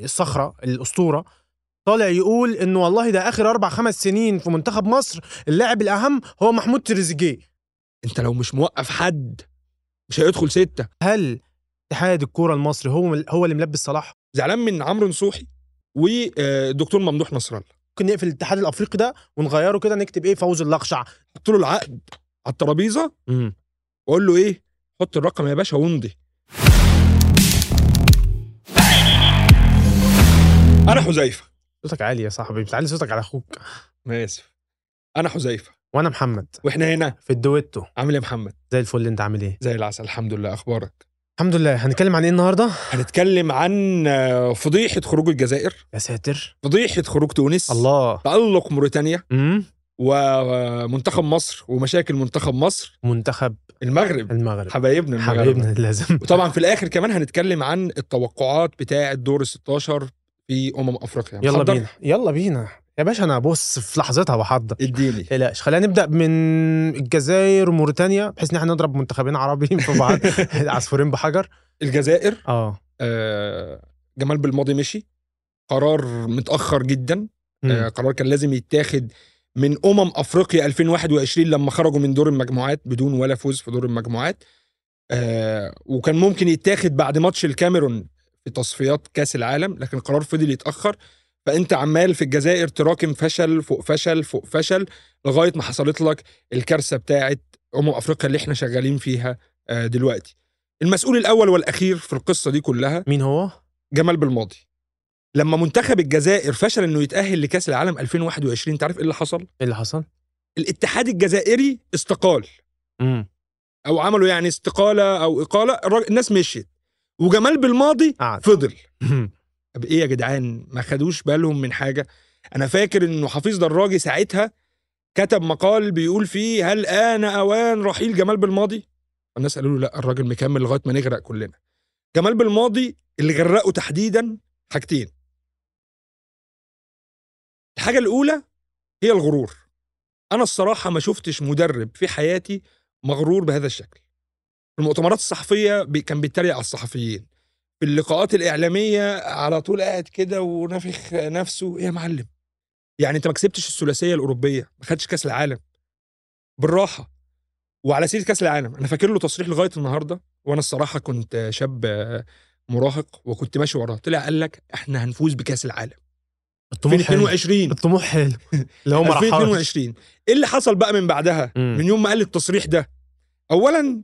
الصخرة الأسطورة طالع يقول إنه والله ده آخر أربع خمس سنين في منتخب مصر اللاعب الأهم هو محمود تريزيجيه. أنت لو مش موقف حد مش هيدخل ستة. هل اتحاد الكورة المصري هو هو اللي ملبس صلاح؟ زعلان من عمرو نصوحي والدكتور ممدوح نصر الله ممكن نقفل الاتحاد الأفريقي ده ونغيره كده نكتب إيه؟ فوز اللقشع. حط له العقد على الترابيزة؟ امم واقول له إيه؟ حط الرقم يا باشا وامضي. أنا حذيفة. صوتك عالي يا صاحبي بتعلي صوتك على أخوك. أنا آسف. أنا حذيفة. وأنا محمد. وإحنا هنا. في الدويتو. عامل إيه يا محمد؟ زي الفل أنت عامل إيه؟ زي العسل الحمد لله. أخبارك؟ الحمد لله. هنتكلم عن إيه النهارده؟ هنتكلم عن آه، فضيحة خروج الجزائر. يا ساتر. فضيحة خروج تونس. الله. تألق موريتانيا. امم ومنتخب مصر. ومشاكل منتخب مصر. منتخب المغرب. المغرب. حبايبنا المغرب. حبايبنا لازم وطبعا في الآخر كمان هنتكلم عن التوقعات بتاعة دور ال 16 في أمم أفريقيا. يلا محضر؟ بينا. يلا بينا. يا باشا أنا بص في لحظتها بحضر. اديني. تقلقش. خلينا نبدأ من الجزائر وموريتانيا بحيث إن إحنا نضرب منتخبين عربيين في بعض. عصفورين بحجر. الجزائر؟ آه. آه جمال بالماضي مشي. قرار متأخر جدا. آه. قرار كان لازم يتاخد من أمم أفريقيا 2021 لما خرجوا من دور المجموعات بدون ولا فوز في دور المجموعات. آه وكان ممكن يتاخد بعد ماتش الكاميرون. في تصفيات كاس العالم لكن القرار فضل يتأخر. فأنت عمال في الجزائر تراكم فشل فوق فشل فوق فشل لغاية ما حصلت لك الكارثة بتاعه أمم أفريقيا اللي إحنا شغالين فيها آه دلوقتي. المسؤول الأول والأخير في القصة دي كلها مين هو؟ جمال بالماضي. لما منتخب الجزائر فشل إنه يتأهل لكاس العالم 2021 تعرف إيه اللي حصل؟ إيه اللي حصل؟ الاتحاد الجزائري استقال. امم أو عملوا يعني استقالة أو إقالة الناس مشيت. وجمال بالماضي قعد فضل طب إيه يا جدعان ما خدوش بالهم من حاجة أنا فاكر انه حفيظ دراجي ساعتها كتب مقال بيقول فيه هل آن أوان رحيل جمال بالماضي؟ الناس قالوا له لا الراجل مكمل لغاية ما نغرق كلنا. جمال بالماضي اللي غرقه تحديدا حاجتين. الحاجة الأولى هي الغرور. أنا الصراحة ما شفتش مدرب في حياتي مغرور بهذا الشكل. في المؤتمرات الصحفية بي- كان بيتريق على الصحفيين. في اللقاءات الإعلامية على طول قاعد كده ونافخ نفسه. إيه يا معلم؟ يعني أنت ما كسبتش الثلاثية الأوروبية ما خدتش كأس العالم. بالراحة. وعلى سيرة كأس العالم أنا فاكر له تصريح لغاية النهارده وأنا الصراحة كنت شاب مراهق وكنت ماشي وراه. طلع قال لك إحنا هنفوز بكأس العالم. الطموح حلو. 2022 الطموح حلو. اللي هو ما راحش 2022 إيه اللي حصل بقى من بعدها؟ مم. من يوم ما قال التصريح ده. اولا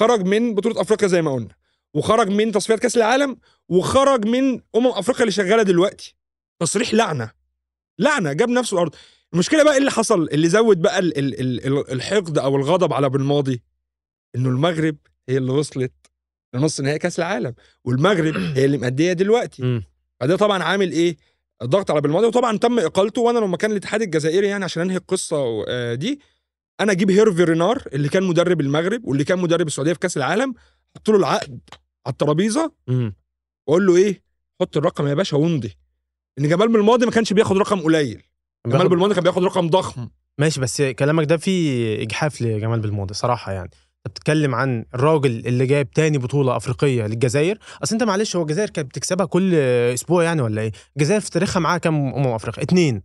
خرج من بطولة أفريقيا زي ما قلنا وخرج من تصفيات كأس العالم وخرج من أمم أفريقيا اللي شغالة دلوقتي. تصريح لعنة لعنة جاب نفسه الأرض. المشكلة بقى إيه اللي حصل؟ اللي زود بقى ال ال ال ال الحقد أو الغضب على بالماضي إنه المغرب هي اللي وصلت لنص نهائي كأس العالم والمغرب هي اللي مأدية دلوقتي. فده طبعا عامل إيه؟ ضغط على بالماضي وطبعا تم إقالته وأنا لما كان الاتحاد الجزائري يعني عشان أنهي القصة آه، دي أنا أجيب هيرفي رينار اللي كان مدرب المغرب واللي كان مدرب السعودية في كأس العالم أحط له العقد على الترابيزة. وأقول له إيه حط الرقم يا باشا وامضي. إن جمال بالماضي ما كانش بياخد رقم قليل. جمال بالماضي كان بياخد رقم ضخم. ماشي بس كلامك ده فيه إجحاف لجمال بالماضي صراحة يعني. بتتكلم عن الراجل اللي جايب تاني بطولة أفريقية للجزائر. أصل أنت معلش هو الجزائر كانت بتكسبها كل أسبوع يعني ولا إيه؟ الجزائر في تاريخها معاها كام أمم افريقيا اتنين.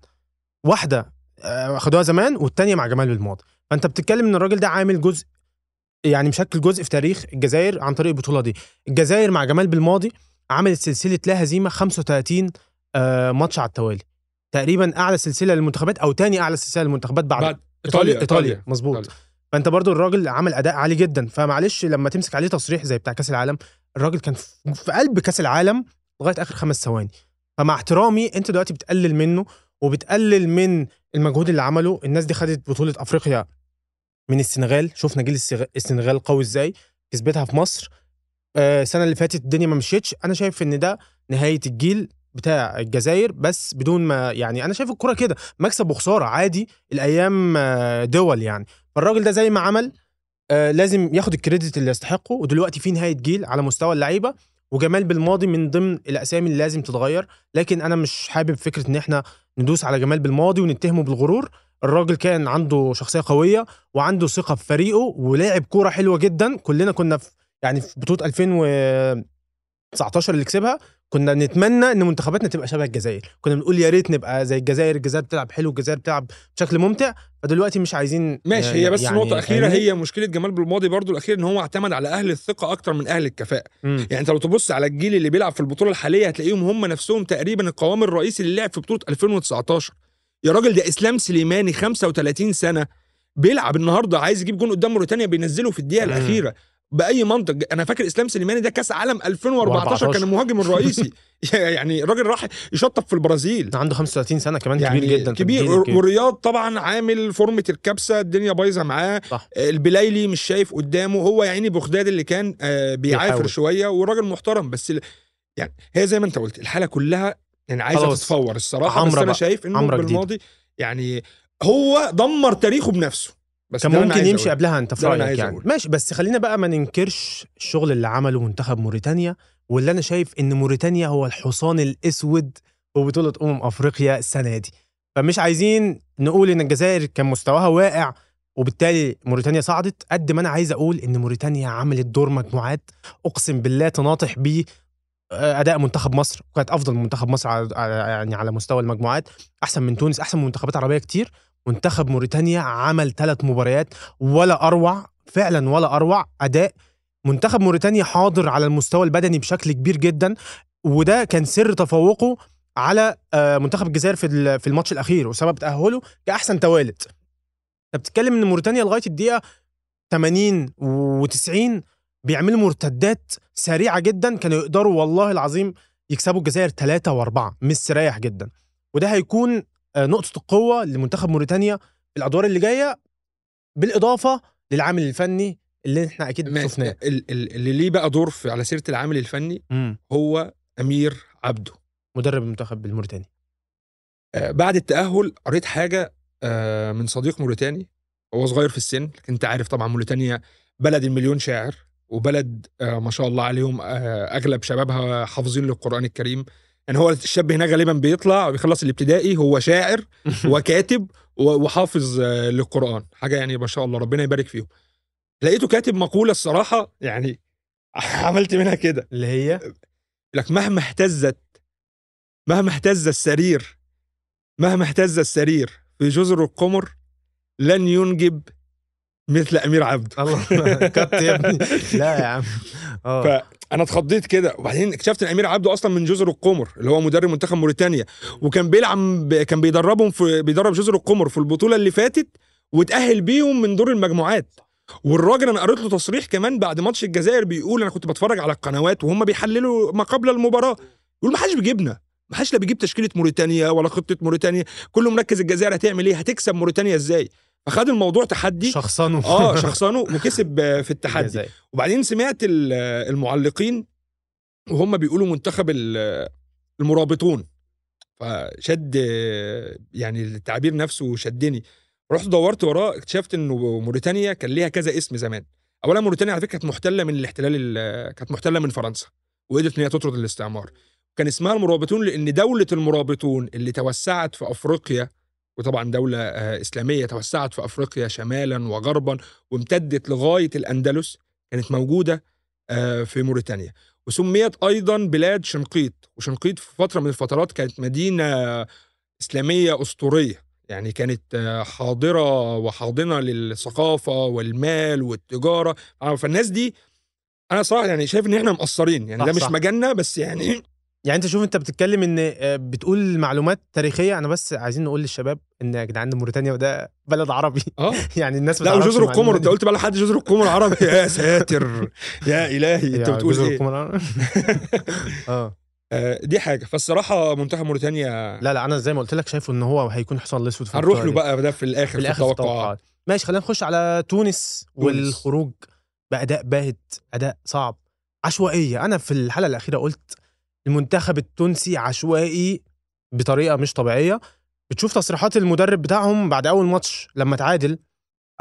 واحدة آه، خدوها زمان والتانية مع جمال بالماضي فانت بتتكلم ان الراجل ده عامل جزء يعني مشكل جزء في تاريخ الجزائر عن طريق البطولة دي. الجزائر مع جمال بالماضي عملت سلسلة لا هزيمة 35 آه، ماتش على التوالي. تقريبا أعلى سلسلة للمنتخبات أو تاني أعلى سلسلة للمنتخبات بعد, بعد إيطاليا إيطاليا مظبوط. إيطاليا. فانت برضو الراجل عمل أداء عالي جدا. فمعلش لما تمسك عليه تصريح زي بتاع كأس العالم الراجل كان في في قلب كأس العالم لغاية آخر خمس ثواني. فمع احترامي أنت دلوقتي بتقلل منه وبتقلل من المجهود اللي عمله. الناس دي خدت بطولة أفريقيا من السنغال شفنا جيل السنغال قوي إزاي كسبتها في مصر. آه، السنة اللي فاتت الدنيا ما مشيتش. أنا شايف إن ده نهاية الجيل بتاع الجزائر بس بدون ما يعني أنا شايف الكورة كده مكسب وخسارة عادي الأيام آه، دول يعني. فالراجل ده زي ما عمل آه، لازم ياخد الكريدت اللي يستحقه. ودلوقتي في نهاية جيل على مستوى اللعيبة وجمال بالماضي من ضمن الأسامي اللي لازم تتغير. لكن أنا مش حابب فكرة إن إحنا ندوس على جمال بالماضي ونتهمه بالغرور. الراجل كان عنده شخصية قوية وعنده ثقة في فريقه ولعب كورة حلوة جدا. كلنا كنا في يعني في بطولة 2019 اللي كسبها كنا نتمنى إن منتخباتنا تبقى شبه الجزائر. كنا بنقول يا ريت نبقى زي الجزائر الجزائر بتلعب حلو الجزائر بتلعب بشكل ممتع. فدلوقتي مش عايزين ماشي يعني- هي بس يعني نقطة أخيرة؟ هي مشكلة جمال بالماضي برضو الأخير إن هو اعتمد على أهل الثقة أكتر من أهل الكفاءة. مم. يعني أنت لو تبص على الجيل اللي بيلعب في البطولة الحالية هتلاقيهم هم نفسهم تقريبا القوام الرئيسي اللي لعب في بطولة 2019 يا راجل ده إسلام سليماني 35 سنة بيلعب النهارده عايز يجيب جون قدام موريتانيا بينزله في الدقيقة. الأخيرة بأي منطق. أنا فاكر إسلام سليماني ده كأس عالم 2014 كان المهاجم الرئيسي. يعني الراجل راح يشطب في البرازيل. عنده 35 سنة كمان يعني كبير. جدا كبير. والرياض طبعا عامل فورمة الكبسة الدنيا بايظة معاه. صح. البلايلي مش شايف قدامه. هو يا عيني بغداد اللي كان آه، بيعافر. شوية والراجل محترم. بس يعني هي زي ما انت قلت الحالة كلها يعني عايزه. تتفور الصراحة بس أنا بقى. شايف إنه. بالماضي يعني هو دمر تاريخه بنفسه بس كان ممكن يمشي أقوله. قبلها أنت في رأيك يعني أقوله. ماشي بس خلينا بقى ما ننكرش الشغل اللي عمله منتخب موريتانيا واللي أنا شايف إن موريتانيا هو الحصان الأسود في بطوله أمم أفريقيا السنة دي فمش عايزين نقول إن الجزائر كان مستواها واقع وبالتالي موريتانيا صعدت قد ما أنا عايز أقول إن موريتانيا عملت دور مجموعات أقسم بالله تناطح بيه أداء منتخب مصر وكانت أفضل من منتخب مصر على يعني على مستوى المجموعات. أحسن من تونس أحسن من منتخبات عربية كتير. منتخب موريتانيا عمل ثلاث مباريات ولا أروع فعلا ولا أروع أداء. منتخب موريتانيا حاضر على المستوى البدني بشكل كبير جدا وده كان سر تفوقه على آه، منتخب الجزائر في في الماتش الأخير وسبب تأهله كأحسن توالد أنت بتتكلم إن موريتانيا لغاية الدقيقة 80 و90 بيعملوا مرتدات سريعة جدا كانوا يقدروا والله العظيم يكسبوا الجزائر ثلاثة وأربعة مستريح جدا. وده هيكون آه، نقطة القوة لمنتخب موريتانيا في الأدوار اللي جاية بالإضافة للعامل الفني اللي إحنا أكيد شفناه. ال- ال- اللي ليه بقى دور في على سيرة العامل الفني مم. هو أمير عبده. مدرب المنتخب الموريتاني. آه، بعد التأهل قريت حاجة آه، من صديق موريتاني هو صغير في السن لكن أنت عارف طبعا موريتانيا بلد المليون شاعر. وبلد آه، ما شاء الله عليهم آه، أغلب شبابها حافظين للقرآن الكريم. يعني هو الشاب هناك غالبا بيطلع بيخلص الابتدائي هو شاعر وكاتب وحافظ آه، للقرآن. حاجة يعني ما شاء الله ربنا يبارك فيهم. لقيته كاتب مقولة الصراحة يعني عملت منها كده. اللي هي؟ لك مهما اهتزت مهما اهتز السرير مهما اهتز السرير في جزر القمر لن ينجب مثل أمير عبده الله. كت يا ابني. لا يا عم. آه. فانا اتخضيت كده. وبعدين اكتشفت إن أمير عبده أصلا من جزر القمر اللي هو مدرب منتخب موريتانيا. وكان بيلعب كان بيدربهم في بيدرب جزر القمر في البطولة اللي فاتت وتاهل بيهم من دور المجموعات. والراجل أنا قريت له تصريح كمان بعد ماتش الجزائر بيقول أنا كنت بتفرج على القنوات وهم بيحللوا ما قبل المباراة. يقول ما حدش بيجيبنا. ما حدش لا بيجيب تشكيلة موريتانيا ولا خطة موريتانيا. كله مركز الجزائر هتعمل إيه؟ هتكسب موريتانيا إزاي؟ فخد الموضوع تحدي. شخصانه آه شخصانه وكسب في التحدي. وبعدين سمعت ال- المعلقين وهم بيقولوا منتخب ال- المرابطون. فشد يعني التعبير نفسه شدني. رحت دورت وراه اكتشفت إنه موريتانيا كان ليها كذا اسم زمان. اولا موريتانيا على فكرة كانت محتلة من الاحتلال ال- كانت محتلة من فرنسا وقدرت إن هي تطرد الاستعمار. كان اسمها المرابطون لأن دولة المرابطون اللي توسعت في أفريقيا وطبعا دولة آه، إسلامية توسعت في أفريقيا شمالا وغربا وامتدت لغاية الأندلس كانت موجودة آه، في موريتانيا. وسميت أيضا بلاد شنقيط. وشنقيط في فترة من الفترات كانت مدينة إسلامية أسطورية. يعني كانت آه، حاضرة وحاضنة للثقافة والمال والتجارة. فالناس دي أنا صراحة يعني شايف إن إحنا مقصرين. يعني صح، ده مش. مجالنا بس يعني يعني أنت شوف أنت بتتكلم إن آه، بتقول معلومات تاريخية. أنا بس عايزين نقول للشباب إن يا جدعان موريتانيا ده بلد عربي. آه. يعني الناس لا وجزر القمر. أنت قلت بقى لحد جزر القمر عربي يا ساتر. يا إلهي. أنت بتقول جزر إيه؟ القمر آه. آه، دي حاجة. فالصراحة منتخب موريتانيا. لا لا أنا زي ما قلت لك شايفه إن هو هيكون حصان الاسود في هنروح له. بقى ده في الآخر في الآخر في التوقعات التوقعات. ماشي خلينا نخش على تونس. والخروج بأداء باهت أداء صعب. عشوائية. أنا في الحلقة الأخيرة قلت المنتخب التونسي عشوائي بطريقة مش طبيعية. بتشوف تصريحات المدرب بتاعهم بعد أول ماتش لما تعادل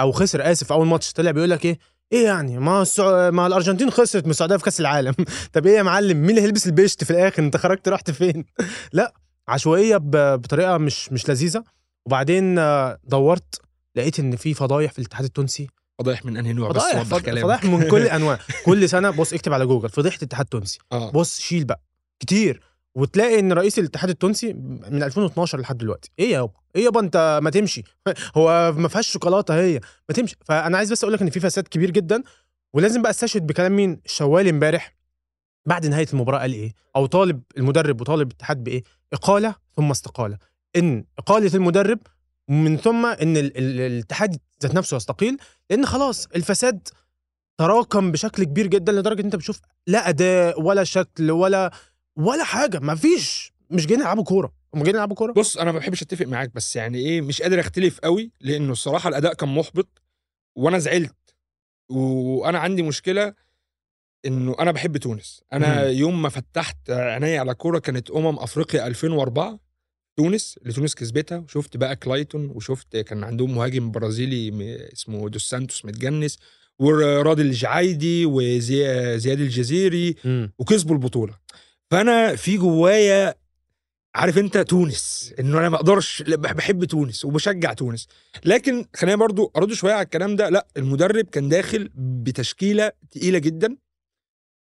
أو خسر آسف أول ماتش طلع بيقول لك إيه؟ إيه يعني؟ ما السع... ما الأرجنتين خسرت من السعوديه في كأس العالم. طب إيه يا معلم؟ مين اللي هيلبس البشت في الآخر؟ أنت خرجت رحت فين؟ لا عشوائية ب... بطريقة مش مش لذيذة. وبعدين آه، دورت لقيت إن في فضايح في الاتحاد التونسي. فضايح من أنهي نوع؟ بس فضايح وضح فض- كلامك. فضايح من كل الانواع كل سنة بص اكتب على جوجل فضيحة الاتحاد التونسي. آه. بص شيل بقى. كتير. وتلاقي إن رئيس الاتحاد التونسي من 2012 لحد دلوقتي. إيه يابا؟ إيه يابا أنت ما تمشي. هو ما فيهاش شوكولاتة هي. ما تمشي. فأنا عايز بس أقول لك إن في فساد كبير جدا ولازم بقى أستشهد بكلام مين؟ الشوالي امبارح بعد نهاية المباراة قال إيه؟ أو طالب المدرب وطالب الاتحاد بإيه؟ إقالة ثم استقالة. إن إقالة المدرب من ثم إن ال- ال- الاتحاد ذات نفسه يستقيل. لأن خلاص الفساد تراكم بشكل كبير جدا لدرجة إن أنت بتشوف لا أداء ولا شكل ولا ولا حاجة ما فيش مش جايين يلعبوا كورة. هم جايين يلعبوا كورة؟ بص أنا ما بحبش أتفق معاك بس يعني إيه مش قادر أختلف قوي لأنه الصراحة الأداء كان محبط وأنا زعلت. وأنا عندي مشكلة إنه أنا بحب تونس. أنا مم. يوم ما فتحت عيني على كورة كانت أمم أفريقيا 2004 تونس اللي تونس كسبتها. وشفت بقى كلايتون وشفت كان عندهم مهاجم برازيلي اسمه دوس سانتوس متجنس ورادي الجعايدي وزياد الجزيري. وكسبوا البطولة. فأنا في جوايا عارف أنت تونس إنه أنا ما أقدرش بحب تونس وبشجع تونس. لكن خلينا برضو أرد شوية على الكلام ده لا المدرب كان داخل بتشكيلة تقيلة جدا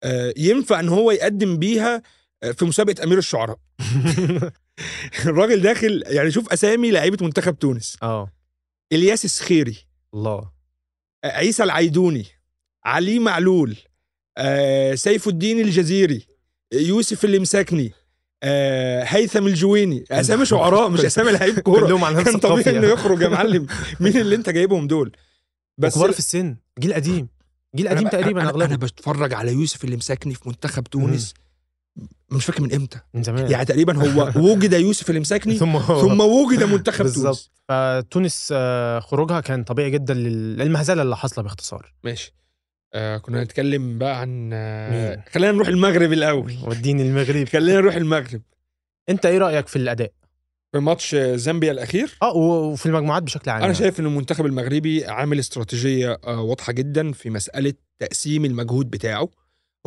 آه، ينفع إن هو يقدم بيها آه، في مسابقة أمير الشعراء. الراجل داخل يعني شوف أسامي لعيبة منتخب تونس. آه. إلياس السخيري. الله. آه، عيسى العيدوني. علي معلول. آه، سيف الدين الجزيري. يوسف المساكني آه، هيثم الجويني. اسامي شعراء مش اسامي لعيب كورة. كلهم على نفس كان طبيعي. إنه يخرج يا معلم. مين اللي أنت جايبهم دول؟ بس كبار في السن. جيل قديم. جيل قديم أنا- تقريبا أنا, أنا بتفرج على يوسف اللي مساكني في منتخب تونس. مش فاكر من إمتى. من زمان. يعني تقريبا هو وجد يوسف اللي مساكني ثم ثم وجد منتخب تونس. بالظبط فتونس آه، خروجها كان طبيعي جدا لل- للمهزلة اللي حاصلة باختصار. ماشي. آه كنا نتكلم بقى عن آه؟ خلينا نروح المغرب الأول. وديني المغرب. خلينا نروح المغرب. انت إيه رأيك في الأداء؟ في ماتش زامبيا الأخير؟ آه وفي المجموعات بشكل عام أنا شايف إن المنتخب المغربي عامل استراتيجية آه، واضحة جدا في مسألة تقسيم المجهود بتاعه.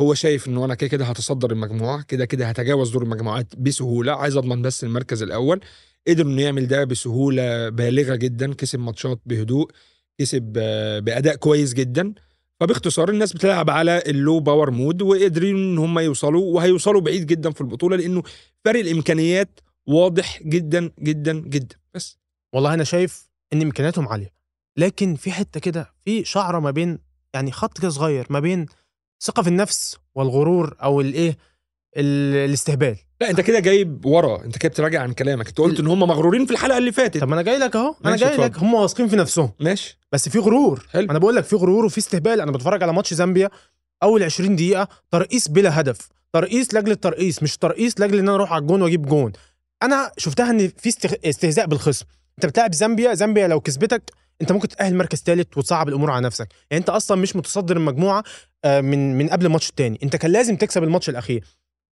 هو شايف إنه أنا كده كده هتصدر المجموعة كده كده هتجاوز دور المجموعات بسهولة عايز أضمن بس المركز الأول. قدر إنه يعمل ده بسهولة بالغة جدا كسب ماتشات بهدوء كسب آه، بأداء كويس جدا. فباختصار الناس بتلعب على ال low power mode وقادرين إن هم يوصلوا وهيوصلوا بعيد جدا في البطولة لأنه فرق الإمكانيات واضح جدا جدا جدا. بس والله أنا شايف إن إمكانياتهم عالية. لكن في حتة كده في شعرة ما بين يعني خط كده صغير ما بين ثقة في النفس والغرور أو الإيه ال- الاستهبال. لا انت كده جايب ورا انت كده بتراجع عن كلامك. انت قلت ان هم مغرورين في الحلقة اللي فاتت. طب ما أنا جاي لك اهو أنا جاي لك. هم واثقين في نفسهم. ماشي. بس في غرور. حلو. أنا بقول لك في غرور وفي استهبال. أنا بتفرج على ماتش زامبيا اول 20 دقيقة ترقيص بلا هدف. ترقيص لاجل الترقيص مش ترقيص لاجل ان أنا أروح على الجون واجيب جون. أنا شفتها ان في استخ... استهزاء بالخصم. انت بتلعب زامبيا زامبيا لو كسبتك انت ممكن تأهل مركز ثالث وتصعب الأمور على نفسك. يعني انت أصلا مش متصدر المجموعة آه، من من قبل الماتش الثاني انت كان لازم تكسب الماتش الأخير.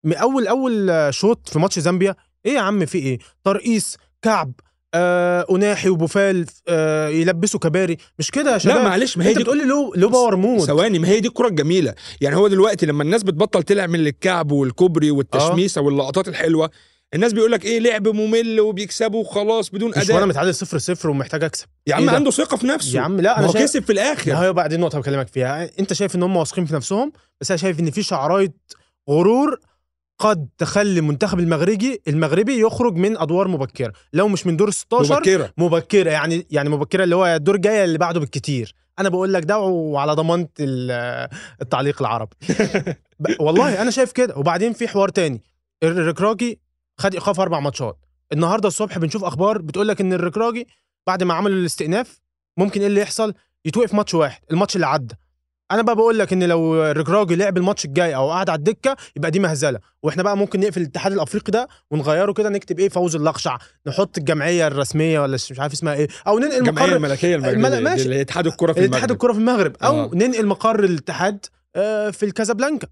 أول أول آه، شوط في ماتش زامبيا إيه يا عم في إيه؟ ترقيص كعب آه اناحي وبوفال آه يلبسوا كباري مش كده يا شباب؟ لا معلش ما هي دي بتقول لي لو low power mode. ثواني ما هي دي الكرة الجميلة. يعني هو دلوقتي لما الناس بتبطل تعمل الكعب والكوبري والتشميسة واللقطات الحلوة الناس بيقول لك إيه؟ لعب ممل وبيكسبوا خلاص بدون مش وأنا اداء متعادل صفر صفر ومحتاج أكسب. يا عم إيه ده؟ عنده ثقة في نفسه. يا عم لا أنا هو شايف كسب في الآخر. لا هي بقى دي النقطة اللي بكلمك فيها. أنت شايف إن هم واثقين في نفسهم بس أنا شايف إن في شعرايه غرور قد تخلي المنتخب المغربي المغربي يخرج من أدوار مبكرة. لو مش من دور 16 مبكرة. مبكرة. يعني يعني مبكرة اللي هو الدور الجاي اللي بعده بالكتير أنا بقول لك ده وعلى ضمانة ال- التعليق العربي. والله أنا شايف كده. وبعدين في حوار تاني. الركراجي خد إيقاف أربع ماتشات. النهارده الصبح بنشوف أخبار بتقول لك إن الركراجي بعد ما عملوا الاستئناف ممكن إيه اللي يحصل؟ يتوقف ماتش واحد. الماتش اللي عدى. أنا بقى بقول لك ان لو الركراجي لعب الماتش الجاي أو قعد على الدكة يبقى دي مهزلة. وإحنا بقى ممكن نقفل الاتحاد الافريقي ده ونغيره كده نكتب إيه فوز اللقشع نحط الجمعية الرسمية ولا مش عارف اسمها إيه أو ننقل الجمعية مقر الملكية المل- المغربيه ماشي. اللي اتحاد الكرة في المغرب. الكرة في المغرب. أو آه. ننقل مقر الاتحاد آه، في الكازابلانكا.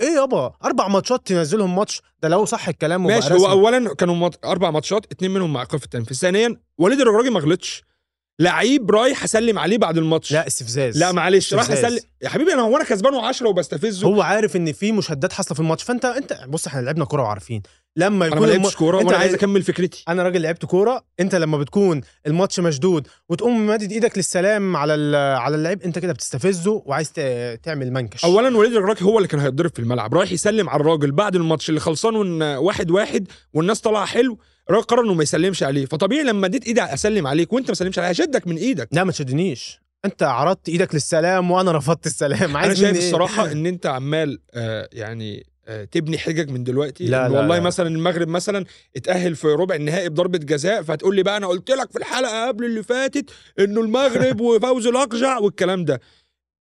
إيه يابا؟ أربع ماتشات تنزلهم ماتش. ده لو صح الكلام ماشي هو. اولا كانوا أربع ماتشات اتنين منهم مع ايقاف التنفيذ. ثانيا وليد الركراجي ما غلطش. لعيب رايح اسلم عليه بعد الماتش. لا استفزاز. لا معلش استفزاز. اسلم. يا حبيبي أنا هو أنا كسبانه 10 وبستفزه. هو عارف إن في مشادات حاصلة في الماتش فأنت أنت بص إحنا لعبنا كورة وعارفين. لما أنا يكون ما الم... لعبتش كورة وأنا عايز أكمل فكرتي. أنا راجل لعبت كورة. أنت لما بتكون الماتش مشدود وتقوم مادد إيدك للسلام على على اللعيب أنت كده بتستفزه وعايز تعمل منكش. اولا وليد الراجل هو اللي كان هيتضرب في الملعب. رايح يسلم على الراجل بعد الماتش اللي خلصان واحد واحد والناس طالعة حلو. الراجل قرر إنه ما يسلمش عليه فطبيعي لما اديت إيدي أسلم عليك وأنت ما سلمش عليا هشدك من إيدك. لا ما تشدنيش. أنت عرضت إيدك للسلام وأنا رفضت السلام. عايز أنا شايف إيه؟ الصراحة إن أنت عمال آه يعني آه تبني حجج من دلوقتي. لا، لا، والله لا. مثلا المغرب مثلا اتأهل في ربع النهائي بضربة جزاء فهتقول لي بقى أنا قلت لك في الحلقة قبل اللي فاتت إنه المغرب وفوز الأقجع والكلام ده.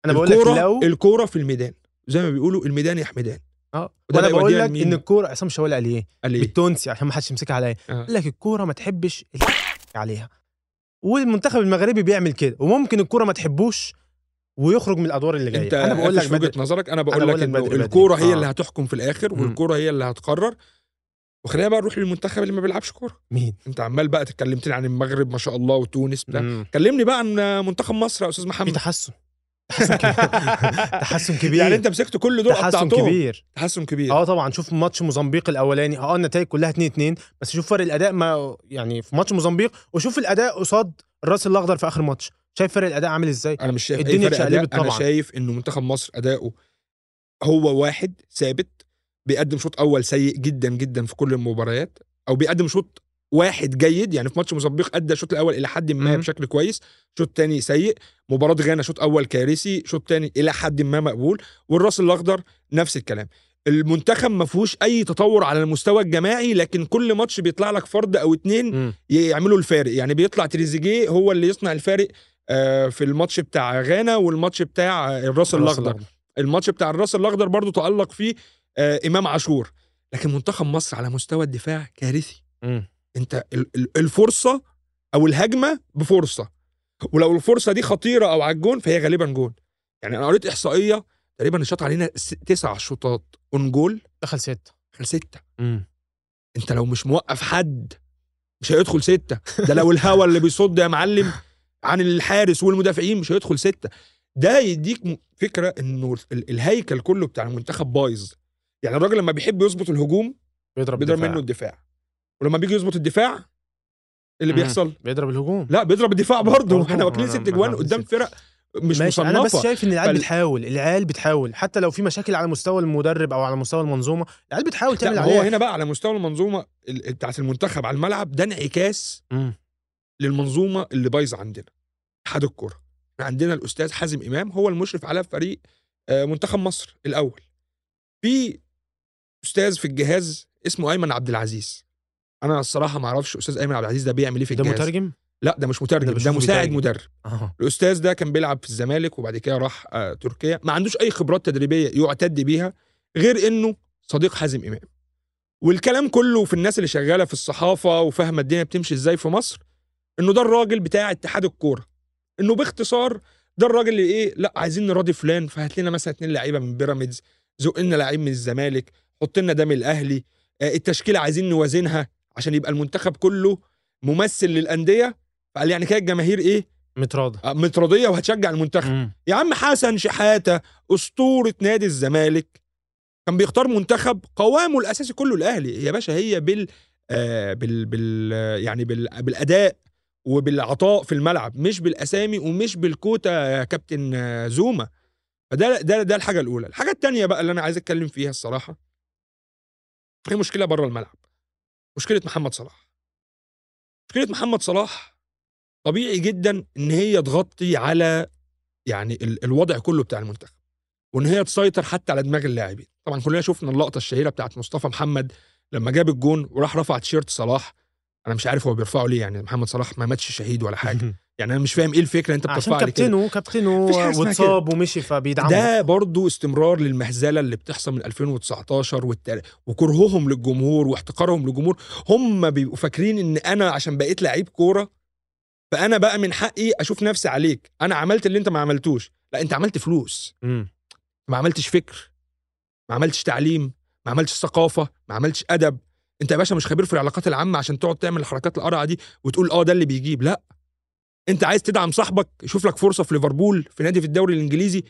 أنا بقول لك لو الكورة في الميدان. زي ما بيقولوا الميدان يا حمدان آه وأنا بقول لك؟ إن الكورة عصام شوالي قال إيه قال إيه بالتونسي عشان ما حدش يمسكها عليا آه. قال لك الكورة ما تحبش عليها والمنتخب المغربي بيعمل كده وممكن الكورة ما تحبوش ويخرج من الأدوار اللي جاية أنت أنا بقول لك في وجهة. نظرك أنا بقول لك إنه. الكورة هي آه. اللي هتحكم في الآخر. والكورة هي اللي هتقرر وخلينا بقى نروح للمنتخب اللي ما بيلعبش كورة مين أنت عمال بقى تكلمتني عن المغرب ما شاء الله وتونس بتاع. كلمني بقى عن منتخب مصر يا أستاذ في محمد تحسن تحسن تحسن كبير. يعني انت مسكت كل دول تحسن كبير. تحسن كبير. آه طبعا. شوف ماتش موزمبيق الأولاني. آه النتائج كلها 2 2 بس شوف فرق الأداء ما يعني في ماتش موزمبيق. وشوف الأداء قصاد الراس الأخضر في آخر ماتش. شايف فرق الأداء عامل إزاي؟ أنا مش شايف أي الدنيا اتشقلبت أنا طبعاً. شايف إنه منتخب مصر أداؤه هو واحد ثابت بيقدم شوط أول سيء جدا جدا في كل المباريات أو بيقدم شوط واحد جيد يعني في ماتش موزمبيق أدى الشوط الأول إلى حد ما. بشكل كويس شوط تاني سيء مباراة غانا شوط أول كارثي شوط تاني إلى حد ما مقبول والراس الأخضر نفس الكلام المنتخب ما فيهوش أي تطور على المستوى الجماعي لكن كل ماتش بيطلع لك فرد أو اتنين مم. يعملوا الفارق يعني بيطلع تريزيجيه هو اللي يصنع الفارق آه، في الماتش بتاع غانا والماتش بتاع الراس الأخضر الماتش بتاع الراس الأخضر برضو تألق فيه آه، إمام عاشور لكن منتخب مصر على مستوى الدفاع كارثي مم. انت ال- ال- الفرصة أو الهجمة بفرصة. ولو الفرصة دي خطيرة أو على الجون فهي غالبا جون. يعني أنا قريت إحصائية تقريبا شاط علينا تسع شوطات on goal دخل ستة. دخل ستة. مم. انت لو مش موقف حد مش هيدخل ستة. ده لو الهوا اللي بيصد يا معلم عن الحارس والمدافعين مش هيدخل ستة. ده يديك فكرة إنه ال- الهيكل كله بتاع المنتخب بايظ. يعني الراجل لما بيحب يظبط الهجوم بيضرب بيضرب الدفاع. منه الدفاع. ولما بيجي يظبط الدفاع اللي مم. بيحصل؟ بيضرب الهجوم. لا بيضرب الدفاع برضه. إحنا واكلين ست اجوان قدام. فرق مش ماشي أنا بس شايف إن العيال فال- بتحاول العيال بتحاول. حتى لو في مشاكل على مستوى المدرب أو على مستوى المنظومة العيال بتحاول تعمل لا هو عليها هنا بقى على مستوى المنظومة ال- بتاعت المنتخب على الملعب ده انعكاس. للمنظومة اللي بايظة عندنا. اتحاد الكورة. عندنا الأستاذ حازم إمام هو المشرف على فريق آه، منتخب مصر الأول. في أستاذ في الجهاز اسمه أيمن عبد العزيز. أنا الصراحة ما أعرفش أستاذ ايمن عبد العزيز ده بيعمل إيه في ده الجهاز. مترجم؟ لا ده مش مترجم ده ده, مساعد. مدرب. آه. الأستاذ ده كان بيلعب في الزمالك وبعد كده راح آه، تركيا. ما عندوش أي خبرات تدريبية يعتد بيها غير إنه صديق حازم إمام. والكلام كله في الناس اللي شغالة في الصحافة وفاهمة الدنيا بتمشي إزاي في مصر إنه ده الراجل بتاع اتحاد الكورة. إنه باختصار ده الراجل اللي إيه لا عايزين نراضي فلان فهات لنا مثلا اتنين لعيبة من بيراميدز زق لنا لعيب من الزمالك حط لنا ده من الأهلي. آه، التشكيلة عايزين نوازنها. عشان يبقى المنتخب كله ممثل للأندية. فقال يعني كده الجماهير إيه؟ متراضى آه، متراضية وهتشجع المنتخب. مم. يا عم حسن شحاتة أسطورة نادي الزمالك كان بيختار منتخب قوامه الأساسي كله الأهلي. يا باشا هي بال آه بال بال يعني بال بالأداء وبالعطاء في الملعب مش بالأسامي ومش بالكوتا يا كابتن آه، زوما فده ده ده الحاجة الأولى. الحاجة الثانية بقى اللي أنا عايز أتكلم فيها الصراحة هي مشكلة بره الملعب. مشكلة محمد صلاح. مشكلة محمد صلاح طبيعي جدا إن هي تغطي على يعني ال- الوضع كله بتاع المنتخب وإن هي تسيطر حتى على دماغ اللاعبين. طبعا كلنا شفنا اللقطة الشهيرة بتاعت مصطفى محمد لما جاب الجون وراح رفع تيشيرت صلاح. أنا مش عارف هو بيرفعه ليه يعني محمد صلاح ما ماتش شهيد ولا حاجة. يعني أنا مش فاهم إيه الفكرة أنت عشان بترفع لي كده. كابتنه كابتنه واتصاب ومشي فبيدعمه. ده برضو استمرار للمهزلة اللي بتحصل من 2019 والتار... وكرههم للجمهور واحتقارهم للجمهور. هم بيبقوا فاكرين إن أنا عشان بقيت لعيب كورة فأنا بقى من حقي أشوف نفسي عليك. أنا عملت اللي أنت ما عملتوش. لا أنت عملت فلوس. مم. ما عملتش فكر. ما عملتش تعليم. ما عملتش ثقافة. ما عملتش أدب. أنت يا باشا مش خبير في العلاقات العامة عشان تقعد تعمل الحركات القرعة دي وتقول آه ده اللي بيجيب. لا. انت عايز تدعم صاحبك شوف لك فرصة في ليفربول في نادي في الدوري الإنجليزي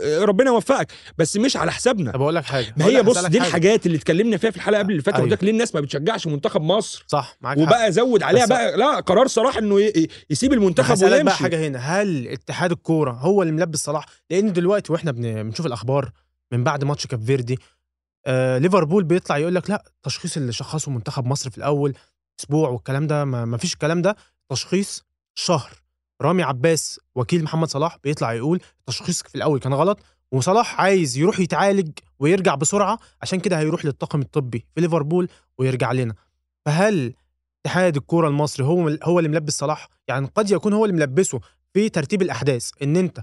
آه، ربنا يوفقك بس مش على حسابنا طب أقول لك حاجة ما هي بص دي. الحاجات اللي اتكلمنا فيها في الحلقة قبل اللي فاتت. قلت لك ليه الناس ما بتشجعش منتخب مصر صح معاك حق. وبقى زود عليها بقى لا قرار صراحة إنه يسيب المنتخب هسألك بقى ويمشي حاجة هنا هل اتحاد الكورة هو اللي ملبس صلاح لأن دلوقتي وإحنا بن- بنشوف الأخبار من بعد ماتش كاب فيردي آه ليفربول بيطلع يقول لك لا التشخيص اللي شخصه منتخب مصر في الأول أسبوع والكلام ده ما فيش الكلام ده تشخيص شهر. رامي عباس وكيل محمد صلاح بيطلع يقول التشخيص في الأول كان غلط وصلاح عايز يروح يتعالج ويرجع بسرعة عشان كده هيروح للطاقم الطبي في ليفربول ويرجع لنا. فهل اتحاد الكورة المصري هو هو اللي ملبس صلاح؟ يعني قد يكون هو اللي ملبسه في ترتيب الأحداث إن أنت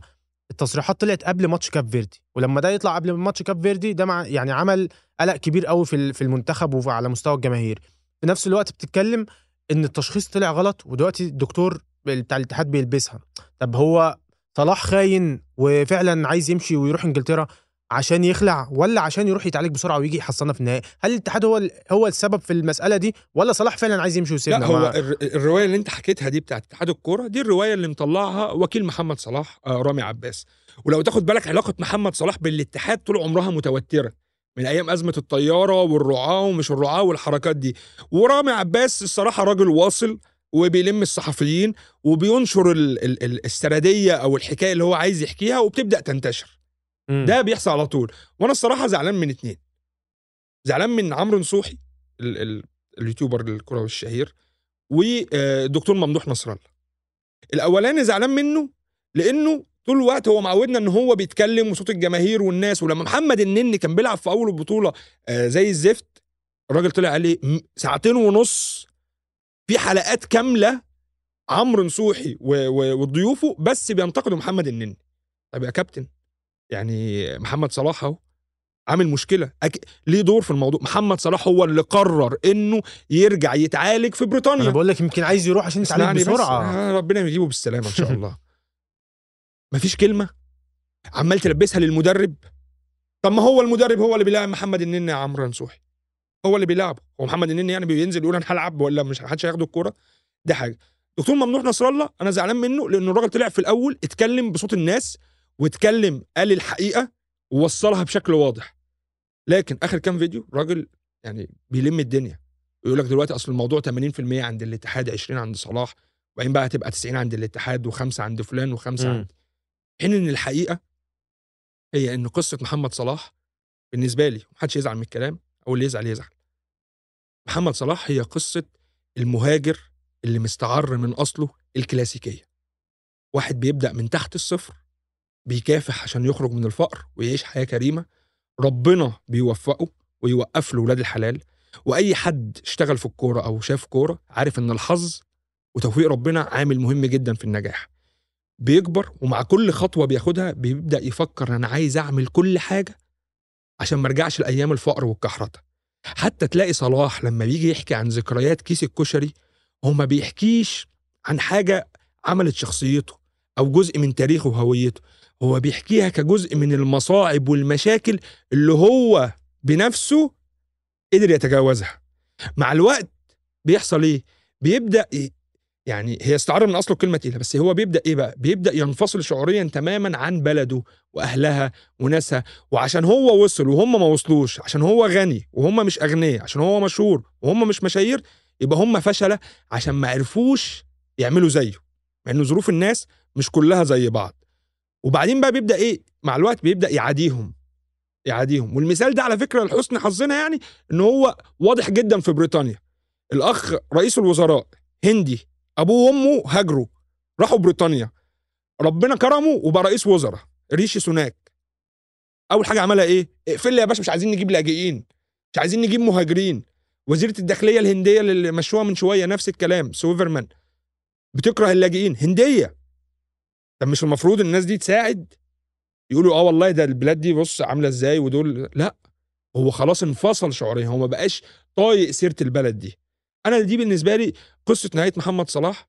التصريحات طلعت قبل ماتش كاب فيردي ولما ده يطلع قبل ماتش كاب فيردي ده يعني عمل قلق كبير قوي في في المنتخب وعلى مستوى الجماهير. في نفس الوقت بتتكلم إن التشخيص طلع غلط ودلوقتي الدكتور بتاع الاتحاد بيلبسها. طب هو صلاح خاين وفعلا عايز يمشي ويروح إنجلترا عشان يخلع ولا عشان يروح يتعالج بسرعة ويجي يحصلنا في النهائي؟ هل الاتحاد هو هو السبب في المسألة دي ولا صلاح فعلا عايز يمشي ويسيبنا؟ لا هو مع- الرواية اللي أنت حكيتها دي بتاعت اتحاد الكورة دي الرواية اللي مطلعها وكيل محمد صلاح آه، رامي عباس. ولو تاخد بالك علاقة محمد صلاح بالاتحاد طول عمرها متوترة. من أيام أزمة الطيارة والرعاة ومش الرعاة والحركات دي. ورامي عباس الصراحة راجل واصل وبيلم الصحفيين وبينشر ال- ال- ال- السرديه أو الحكاية اللي هو عايز يحكيها وبتبدأ تنتشر. مم. ده بيحصل على طول. وأنا الصراحة زعلان من اتنين. زعلان من عمرو نصوحي ال ال اليوتيوبر الكروي الشهير والدكتور ممدوح نصر الله الأولاني زعلان منه لأنه طول الوقت هو معودنا إن هو بيتكلم وصوت الجماهير والناس ولما محمد النني كان بيلعب في أول البطولة آه، زي الزفت الراجل طلع عليه م- ساعتين ونص في حلقات كاملة عمرو نصوحي وضيوفه بس بينتقدوا محمد النني. طب يا كابتن يعني محمد صلاح أهو عامل مشكلة. أك... ليه دور في الموضوع؟ محمد صلاح هو اللي قرر إنه يرجع يتعالج في أنا بريطانيا بقول لك يمكن عايز يروح عشان يتعالج بسرعة. آه ربنا يجيبه بالسلامة إن شاء الله. مفيش كلمة؟ عمال تلبسها للمدرب؟ طب ما هو المدرب هو اللي بيلاعب محمد النني يا عمرو نصوحي. هو اللي بيلعبه هو محمد النني يعني بينزل يقول أنا هلعب ولا مش محدش هياخد الكورة. دي حاجة. دكتور ممدوح نصر الله أنا زعلان منه لأنه الراجل طلع في الأول اتكلم بصوت الناس واتكلم قال الحقيقة ووصلها بشكل واضح. لكن آخر كام فيديو راجل يعني بيلم الدنيا. يقول لك دلوقتي أصل الموضوع 80% عند الاتحاد 20 عند صلاح وبعدين بقى هتبقى 90 عند الاتحاد وخمسة عند فلان وخمسة. عند حين إن الحقيقة هي إن قصة محمد صلاح بالنسبة لي محدش يزعل من الكلام. أو اللي يزعل يزعل محمد صلاح هي قصة المهاجر اللي مستعر من أصله الكلاسيكية. واحد بيبدأ من تحت الصفر بيكافح عشان يخرج من الفقر ويعيش حياة كريمة ربنا بيوفقه ويوقف له ولاد الحلال وأي حد اشتغل في الكورة أو شاف كورة عارف إن الحظ وتوفيق ربنا عامل مهم جدا في النجاح. بيكبر ومع كل خطوة بياخدها بيبدأ يفكر أنا عايز أعمل كل حاجة عشان ما ارجعش لأيام الفقر والكحرته حتى تلاقي صلاح لما بيجي يحكي عن ذكريات كيس الكشري هو ما بيحكيش عن حاجة عملت شخصيته أو جزء من تاريخه وهويته. هو بيحكيها كجزء من المصاعب والمشاكل اللي هو بنفسه قدر يتجاوزها. مع الوقت بيحصل إيه؟ بيبدأ يعني هي استعارة من أصله كلمه تقيلة بس هو بيبدأ إيه بقى؟ بيبدأ ينفصل شعوريا تماما عن بلده وأهلها وناسها وعشان هو وصل وهم ما وصلوش عشان هو غني وهم مش أغنياء عشان هو مشهور وهم مش مشاهير يبقى هم فشلة عشان ما عرفوش يعملوا زيه مع إن ظروف الناس مش كلها زي بعض. وبعدين بقى بيبدأ إيه؟ مع الوقت بيبدأ يعاديهم يعاديهم. والمثال ده على فكرة لحسن حظنا يعني إن هو واضح جدا في بريطانيا. الأخ رئيس الوزراء هندي أبوه وأمه هاجروا راحوا بريطانيا. ربنا كرمه وبقى رئيس وزراء ريشي سوناك. أول حاجة عملها إيه؟ اقفل لي يا باشا مش عايزين نجيب لاجئين مش عايزين نجيب مهاجرين. وزيرة الداخلية الهندية اللي مشوها من شوية نفس الكلام سويفرمان بتكره اللاجئين. هندية. طب مش المفروض الناس دي تساعد؟ يقولوا آه والله ده البلاد دي بص عاملة إزاي ودول لأ هو خلاص انفصل شعوريا هو ما بقاش طايق سيرة البلد دي. أنا دي بالنسبة لي قصة نهاية محمد صلاح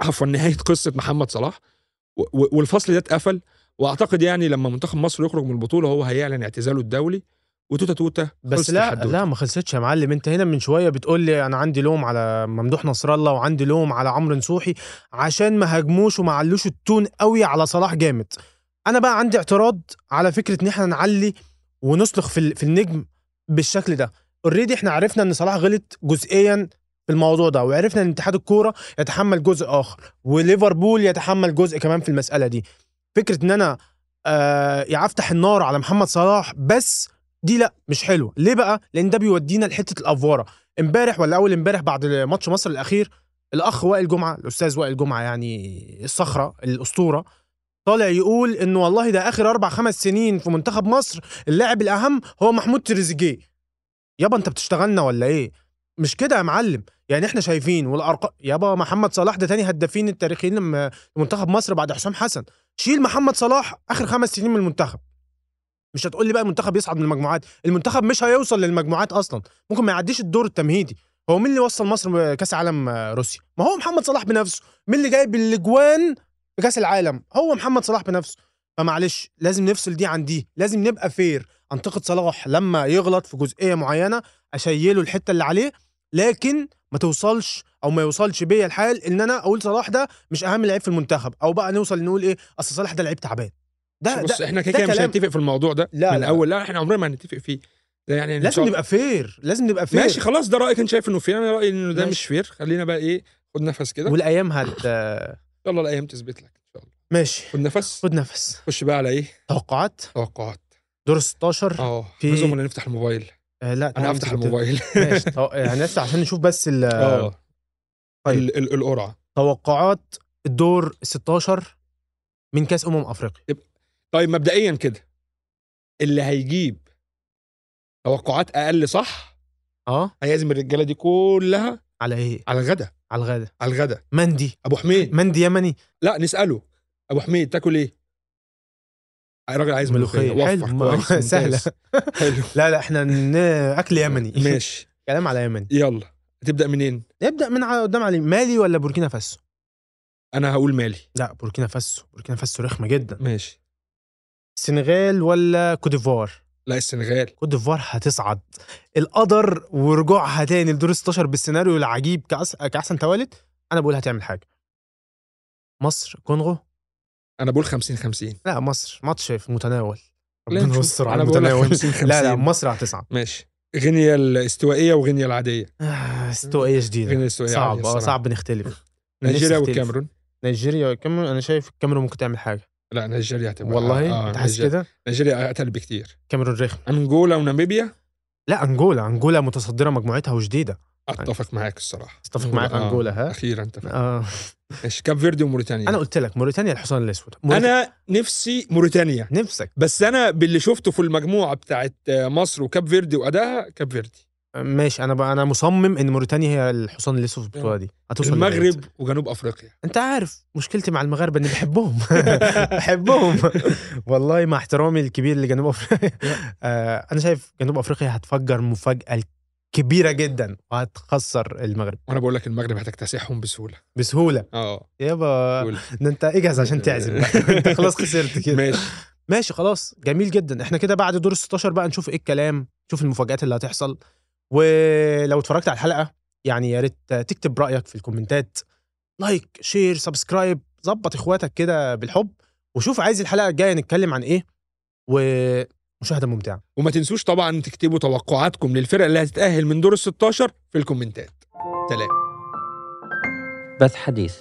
عفوا نهاية قصة محمد صلاح والفصل ده اتقفل وأعتقد يعني لما منتخب مصر يخرج من البطولة هو هيعلن اعتزاله الدولي وتوته توته بس لا. لا ما خلصتش يا معلم. أنت هنا من شوية بتقول لي أنا عندي لوم على ممدوح نصر الله وعندي لوم على عمرو نصوحي عشان ما هاجموش وما علوش التون قوي على صلاح جامد. أنا بقى عندي اعتراض على فكرة إن إحنا نعلي ونسلخ في في النجم بالشكل ده. اوريدي إحنا عرفنا إن صلاح غلط جزئيا في الموضوع ده وعرفنا إن اتحاد الكورة يتحمل جزء آخر وليفربول يتحمل جزء كمان في المسألة دي. فكرة إن أنا آه أفتح النار على محمد صلاح بس دي لأ مش حلوة. ليه بقى؟ لأن ده بيودينا لحتة الافوره إمبارح ولا أول إمبارح بعد ماتش مصر الأخير الأخ وائل جمعة الأستاذ وائل جمعة يعني الصخرة الأسطورة طالع يقول انه والله ده آخر أربع خمس سنين في منتخب مصر اللاعب الأهم هو محمود تريزيجيه. يابا انت بتشتغلنا ولا إيه؟ مش كده يا معلم. يعني إحنا شايفين والارقام يابا محمد صلاح ده تاني هدافين التاريخيين لما- لمنتخب مصر بعد حسام حسن. شيل محمد صلاح آخر خمس سنين من المنتخب. مش هتقول لي بقى المنتخب يصعد من المجموعات. المنتخب مش هيوصل للمجموعات أصلا. ممكن ما يعديش الدور التمهيدي. هو مين اللي وصل مصر كاس عالم روسيا؟ ما هو محمد صلاح بنفسه. مين اللي جايب الأجوان كاس العالم؟ هو محمد صلاح بنفسه. فمعلش لازم نفصل دي عن دي. لازم نبقى fair انتقد صلاح لما يغلط في جزئية معينة أشيله الحتة اللي عليه لكن ما توصلش أو ما يوصلش بيا الحال إن أنا أقول صلاح ده مش أهم لعيب في المنتخب. أو بقى نوصل نقول إيه أصل صلاح ده لعيب تعبان. ده بص ده إحنا كده ده كده مش. هنتفق في الموضوع ده لا، من لا. الأول لا إحنا عمرنا ما هنتفق فيه. ده يعني لازم نبقى fair لازم نبقى fair ماشي خلاص ده رايك انت شايف إنه fair أنا رأيي إنه ده. مش fair خلينا بقى إيه خد نفس كده. والأيام هت الله الأيام تثبت لك. ماشي. خد نفس. خد نفس. خش بقى على إيه؟ توقعات؟ توقعات. دور 16 آه. في- ولا نفتح الموبايل. آه لا أنا هفتح الموبايل. ماشي. تو- يعني نفتح عشان نشوف بس ال- آه. طيب. ال- ال- القرعة. توقعات الدور 16 من كأس أمم أفريقيا. طيب مبدئيا كده. اللي هيجيب توقعات أقل صح؟ آه. هيعزم الرجالة دي كلها على إيه؟ على الغدا. على الغدا. على الغدا. مندي. أبو حميد. مندي يمني. لا نسأله. أبو حميد تاكل إيه؟ الراجل عايز. ملوخية. حلو. سهلة. حلو. لا لا إحنا. أكل يمني. ماشي. كلام على يمني. يلا. هتبدأ منين؟ نبدا من قدام علي. مالي ولا بوركينا فاسو؟ أنا هقول مالي. لا بوركينا فاسو. بوركينا فاسو رخمة جدا. ماشي. السنغال ولا كوت ديفوار؟ لا السنغال. كوت ديفوار هتصعد. القدر ورجوعها تاني لدور 16 بالسيناريو العجيب كأس... كأحسن توالت أنا بقول هتعمل حاجة. مصر كونغو؟ أنا بقول 50 50 لا مصر. ماتش في متناول. لا ربنا. يستر على أنا بقول لك المتناول. 50 50 لا لا مصر هتصعد ماشي. غينيا الاستوائية وغينيا العادية. آه، استوائية شديده غينيا الاستوائية صعب. آه. صعب نختلف. نيجيريا والكاميرون نيجيريا والكاميرون أنا شايف الكاميرون ممكن تعمل حاجة. لا نيجيريا هتبقى والله؟ آه نيجيريا- كده؟ نيجيريا اتقل بكتير. كاميرون رخم. أنجولا وناميبيا؟ لا أنجولا. أنجولا متصدرة مجموعتها وشديده أتفق معاك الصراحة. أتفق معاك أنجولا ها؟ أخيرا أتفق. آه. ماشي كاب فيردي وموريتانيا. أنا قلت لك موريتانيا الحصان الأسود. موريت- أنا نفسي موريتانيا. نفسك. بس أنا باللي شفته في المجموعة بتاعت مصر وكاب فيردي وادائها كاب فيردي. ماشي. أنا بقى أنا مصمم إن موريتانيا هي الحصان الأسود في البطولة دي. هتوصل. المغرب وجنوب أفريقيا. أنت عارف مشكلتي مع المغاربة إني بحبهم. بحبهم. والله مع احترامي الكبير لجنوب أفريقيا. آه أنا شايف جنوب أفريقيا هتفجر مفاجأة كبيرة جدا وهتخسر المغرب. وأنا بقول لك المغرب هتكتسحهم بسهولة. بسهولة. آه. يابا. ده أنت اجهز عشان تعزم. أنت خلاص خسرت كده. ماشي. ماشي خلاص. جميل جدا. إحنا كده بعد دور ال 16 بقى نشوف إيه الكلام نشوف المفاجآت اللي هتحصل. ولو اتفرجت على الحلقة يعني يا ريت تكتب رأيك في الكومنتات. like share subscribe ظبط إخواتك كده بالحب. وشوف عايز الحلقة الجاية نتكلم عن إيه. ومشاهده ممتعة. وما تنسوش طبعا تكتبوا توقعاتكم للفرق اللي هتتأهل من دور ال 16 في ال comments ات. سلام. بث حديث.